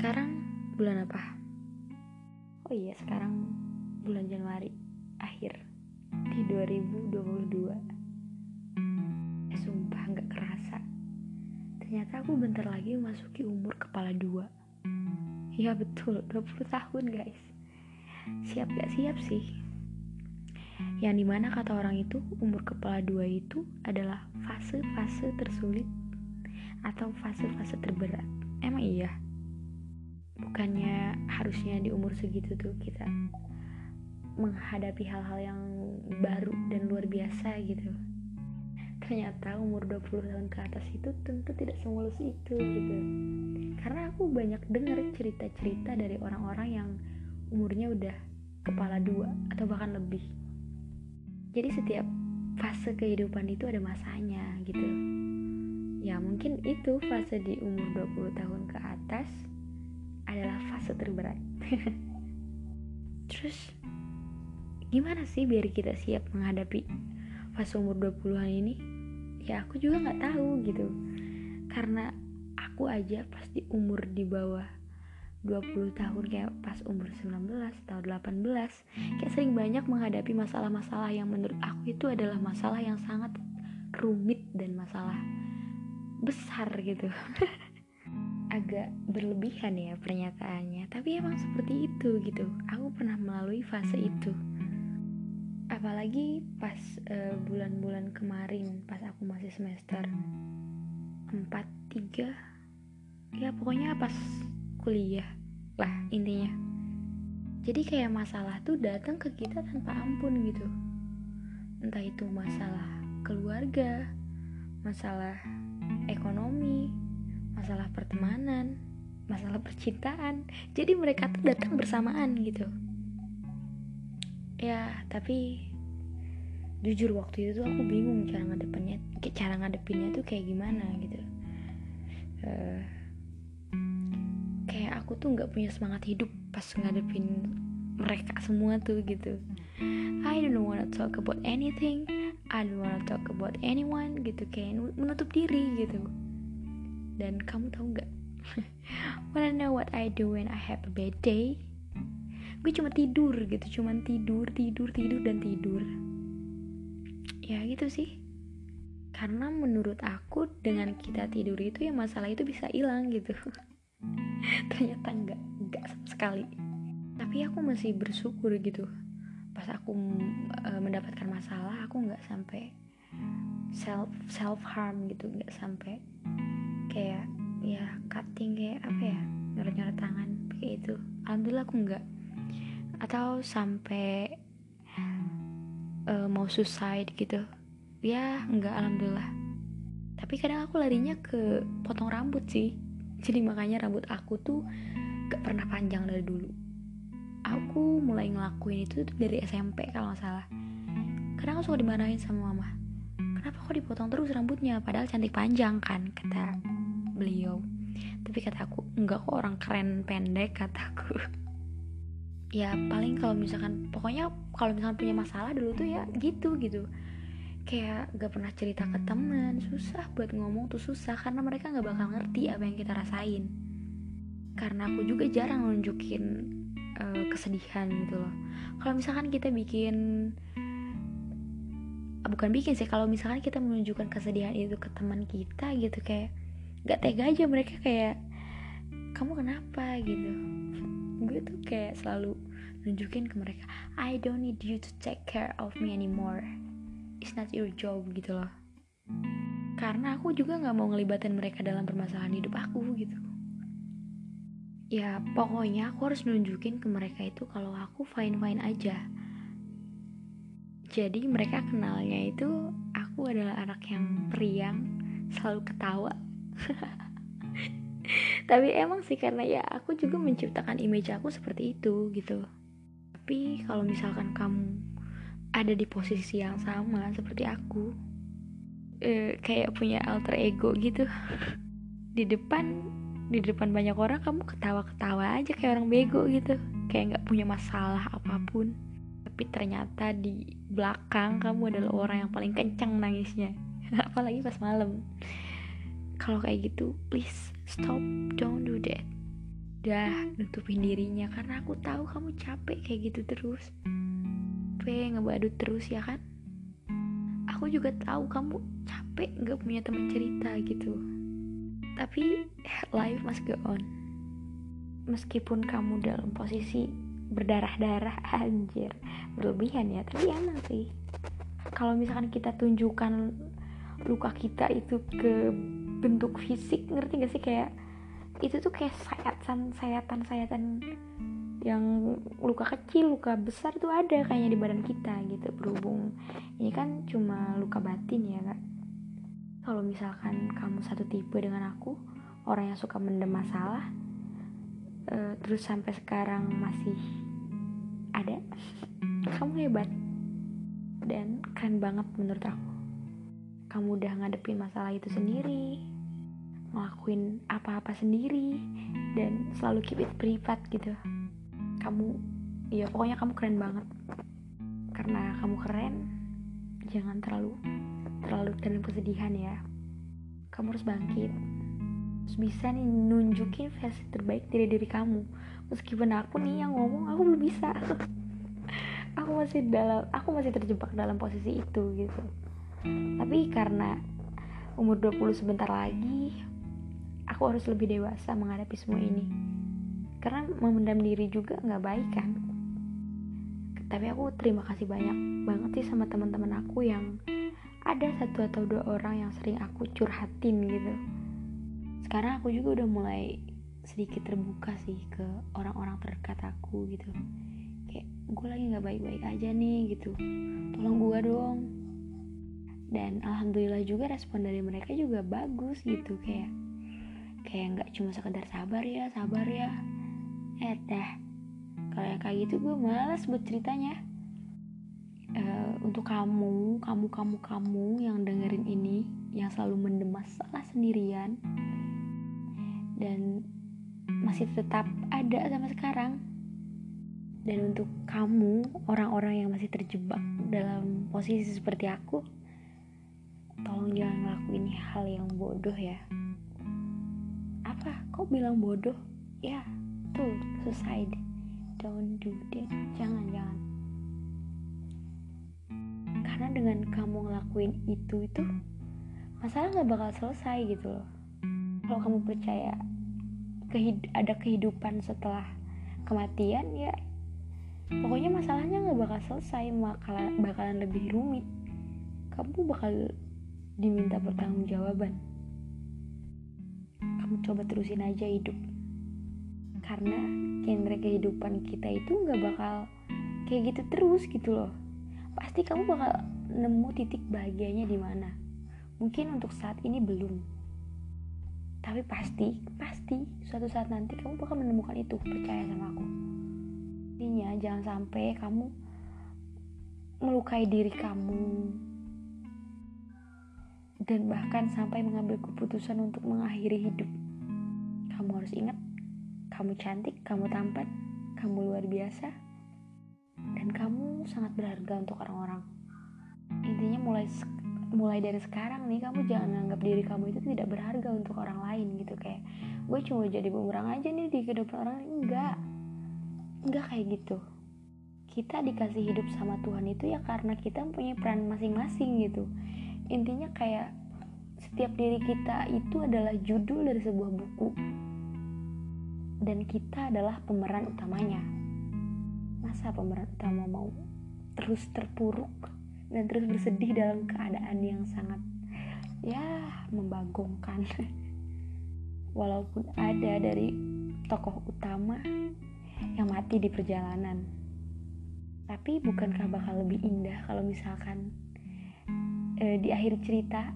Sekarang bulan apa? Oh iya, sekarang bulan Januari akhir di 2022. Eh, sumpah nggak kerasa. Ternyata aku bentar lagi memasuki umur kepala dua. Ya betul, 20 tahun guys. Siap gak siap sih? Yang di mana kata orang itu umur kepala dua itu adalah fase-fase tersulit atau fase-fase terberat. Emang iya? Bukannya harusnya di umur segitu tuh kita menghadapi hal-hal yang baru dan luar biasa gitu. Ternyata umur 20 tahun ke atas itu tentu tidak semulus itu gitu. Karena aku banyak dengar cerita-cerita dari orang-orang yang umurnya udah kepala dua atau bahkan lebih. Jadi setiap fase kehidupan itu ada masanya gitu ya mungkin itu fase di umur 20 tahun ke atas terberat terus gimana sih biar kita siap menghadapi fase umur 20-an ini? Ya aku juga nggak tahu gitu. Karena aku aja pas di umur di bawah 20 tahun kayak pas umur 19 atau 18 kayak sering banyak menghadapi masalah-masalah yang menurut aku itu adalah masalah yang sangat rumit dan masalah besar gitu agak berlebihan ya pernyataannya. Tapi emang seperti itu gitu. Aku pernah melalui fase itu. Apalagi pas bulan-bulan uh, kemarin pas aku masih semester 4 3 ya pokoknya pas kuliah lah intinya. Jadi kayak masalah tuh datang ke kita tanpa ampun gitu. Entah itu masalah keluarga masalah ekonomi masalah pertemanan masalah percintaan. Jadi mereka tuh datang bersamaan gitu. Ya tapi jujur waktu itu tuh aku bingung cara ngadepinnya cara ngadepinnya tuh kayak gimana gitu. Uh, kayak aku tuh nggak punya semangat hidup pas ngadepin mereka semua tuh gitu. I don't wanna talk about anything. I don't wanna talk about anyone gitu kayak menutup diri gitu dan kamu tahu nggak? Wanna know what I do when I have a bad day? Gue cuma tidur gitu cuma tidur tidur tidur dan tidur. Ya gitu sih. Karena menurut aku dengan kita tidur itu ya masalah itu bisa hilang gitu. Ternyata enggak sama sekali. Tapi aku masih bersyukur gitu. Pas aku e, mendapatkan masalah aku nggak sampai self self harm gitu nggak sampai kayak ya cutting kayak apa ya nyoret nyoret tangan kayak itu alhamdulillah aku nggak atau sampai e, mau suicide gitu. Ya nggak alhamdulillah. Tapi kadang aku larinya ke potong rambut sih. Jadi makanya rambut aku tuh gak pernah panjang dari dulu. Aku mulai ngelakuin itu tuh dari SMP kalau nggak salah. Kadang aku suka dimarahin sama mama. Kenapa kok dipotong terus rambutnya? Padahal cantik panjang kan kata beliau. Tapi kata aku enggak kok orang keren pendek kataku ya paling kalau misalkan pokoknya kalau misalkan punya masalah dulu tuh ya gitu gitu. Kayak gak pernah cerita ke teman susah buat ngomong tuh susah karena mereka gak bakal ngerti apa yang kita rasain. Karena aku juga jarang nunjukin uh, kesedihan gitu loh. Kalau misalkan kita bikin bukan bikin sih kalau misalkan kita menunjukkan kesedihan itu ke teman kita gitu kayak gak tega aja mereka kayak kamu kenapa? gitu. Gue tuh kayak selalu nunjukin ke mereka I don't need you to take care of me anymore. It's not your job gitu loh. Karena aku juga nggak mau ngelibatin mereka dalam permasalahan hidup aku gitu. Ya pokoknya aku harus nunjukin ke mereka itu kalau aku fine fine aja. Jadi mereka kenalnya itu aku adalah anak yang periang selalu ketawa tapi emang sih karena ya aku juga menciptakan image aku seperti itu gitu. Tapi kalau misalkan kamu ada di posisi yang sama seperti aku e, kayak punya alter ego gitu di depan di depan banyak orang kamu ketawa-ketawa aja kayak orang bego gitu. Kayak nggak punya masalah apa pun. Tapi ternyata di belakang kamu adalah orang yang paling kencang nangisnya. Apalagi pas malam kalau kayak gitu please stop. Don't do that. Udah nutupin dirinya. Karena aku tahu kamu capek kayak gitu terus. Capek ngebadut terus ya kan? Aku juga tahu kamu capek nggak punya teman cerita gitu. Tapi life must go on. Meskipun kamu dalam posisi berdarah-darah anjir. Berlebihan ya tapi emang sih. Kalau misalkan kita tunjukkan luka kita itu ke bentuk fisik ngerti gak sih? Kayak itu tuh kayak sayatan sayatan sayatan yang luka kecil luka besar tuh ada kayaknya di badan kita gitu berhubung ini kan cuma luka batin ya kak. Kalau misalkan kamu satu tipe dengan aku orang yang suka mendem masalah uh, terus sampai sekarang masih ada kamu hebat dan keren banget menurut aku. Kamu udah ngadepin masalah itu sendiri ngelakuin apa-apa sendiri dan selalu keep it privat gitu. Kamu ya pokoknya kamu keren banget. Karena kamu keren jangan terlalu terlalu dalam kesedihan ya. Kamu harus bangkit. Harus bisa nih nunjukin versi terbaik dari diri kamu. Meskipun aku nih yang ngomong aku belum bisa. Aku masih dalam aku masih terjebak dalam posisi itu gitu. Tapi karena umur 20 sebentar lagi aku harus lebih dewasa menghadapi semua ini. Karena memendam diri juga nggak baik kan? Tapi aku terima kasih banyak banget sih sama teman-teman aku yang ada satu atau dua orang yang sering aku curhatin gitu. Sekarang aku juga udah mulai sedikit terbuka sih ke orang-orang terdekat aku gitu. Kayak gue lagi nggak baik-baik aja nih gitu. Tolong gue dong. Dan alhamdulillah juga respon dari mereka juga bagus gitu kayak kayak nggak cuma sekedar sabar ya sabar ya. Eh dah kalau yang kayak gitu gue malas buat ceritanya. Uh, untuk kamu kamu kamu kamu yang dengerin ini yang selalu mendem masalah sendirian dan masih tetap ada sama sekarang. Dan untuk kamu orang-orang yang masih terjebak dalam posisi seperti aku tolong jangan ngelakuin hal yang bodoh ya apa? Kok bilang bodoh? Ya tuh suicide don't do that. Jangan jangan. Karena dengan kamu ngelakuin itu itu masalah nggak bakal selesai gitu loh. Kalau kamu percaya kehid ada kehidupan setelah kematian ya pokoknya masalahnya nggak bakal selesai. Bakalan bakalan lebih rumit. Kamu bakal diminta pertanggungjawaban coba terusin aja hidup. Karena genre kehidupan kita itu nggak bakal kayak gitu terus gitu loh. Pasti kamu bakal nemu titik bahagianya di mana. Mungkin untuk saat ini belum. Tapi pasti pasti suatu saat nanti kamu bakal menemukan itu percaya sama aku. Intinya jangan sampai kamu melukai diri kamu. Dan bahkan sampai mengambil keputusan untuk mengakhiri hidup kamu harus ingat kamu cantik, kamu tampan, kamu luar biasa, dan kamu sangat berharga untuk orang-orang. Intinya mulai mulai dari sekarang nih kamu jangan anggap diri kamu itu tidak berharga untuk orang lain gitu kayak gue cuma jadi bumerang aja nih di kehidupan orang lain. Enggak. Enggak kayak gitu. Kita dikasih hidup sama Tuhan itu ya karena kita punya peran masing-masing gitu. Intinya kayak setiap diri kita itu adalah judul dari sebuah buku dan kita adalah pemeran utamanya. Masa pemeran utama mau terus terpuruk dan terus bersedih dalam keadaan yang sangat ya membagongkan. Walaupun ada dari tokoh utama yang mati di perjalanan. Tapi bukankah bakal lebih indah kalau misalkan eh, di akhir cerita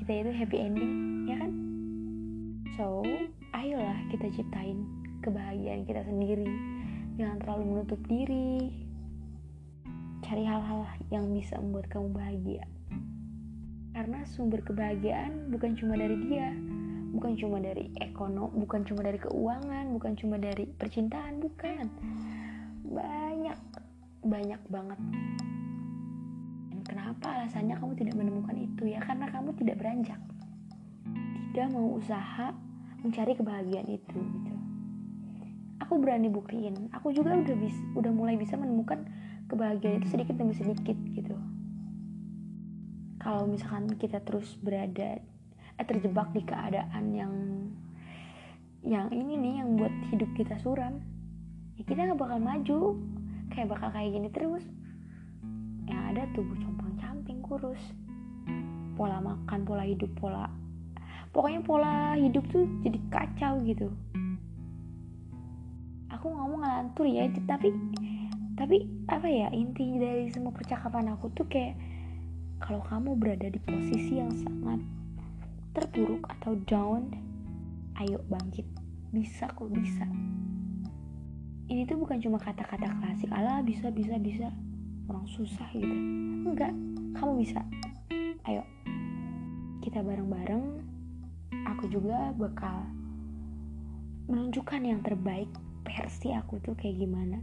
kita itu happy ending, ya kan? So, ayolah kita ciptain kebahagiaan kita sendiri. Jangan terlalu menutup diri. Cari hal-hal yang bisa membuat kamu bahagia. Karena sumber kebahagiaan bukan cuma dari dia bukan cuma dari ekonomi bukan cuma dari keuangan bukan cuma dari percintaan bukan. Banyak banyak banget. Dan kenapa alasannya kamu tidak menemukan itu ya? Karena kamu tidak beranjak. Tidak mau usaha mencari kebahagiaan itu gitu aku berani buktiin. Aku juga udah bis udah mulai bisa menemukan kebahagiaan itu sedikit demi sedikit gitu. Kalau misalkan kita terus berada eh, terjebak di keadaan yang yang ini nih yang buat hidup kita suram ya kita nggak bakal maju. Kayak bakal kayak gini terus. Yang ada tubuh compang camping kurus. Pola makan pola hidup pola pokoknya pola hidup tuh jadi kacau gitu aku ngomong ngelantur ya tapi tapi apa ya inti dari semua percakapan aku tuh kayak kalau kamu berada di posisi yang sangat terpuruk atau down ayo bangkit. Bisa kok bisa. Ini tuh bukan cuma kata-kata klasik ala bisa bisa bisa. Orang susah gitu. Enggak kamu bisa. Ayo. Kita bareng-bareng aku juga bakal menunjukkan yang terbaik versi aku tuh kayak gimana?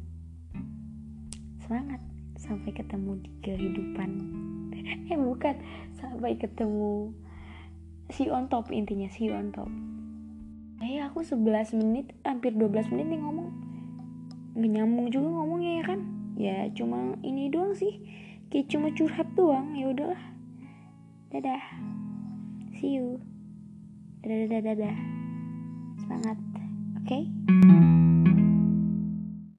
Semangat sampai ketemu di kehidupan. Eh bukan. Sampai ketemu si on top intinya si on top. Eh aku 11 menit hampir 12 menit nih ngomong. Nggak nyambung juga ngomongnya ya kan? Ya cuma ini doang sih. Kayak cuma curhat doang ya udahlah. Dadah. See you. Dadah dadah dadah. Semangat oke? okay?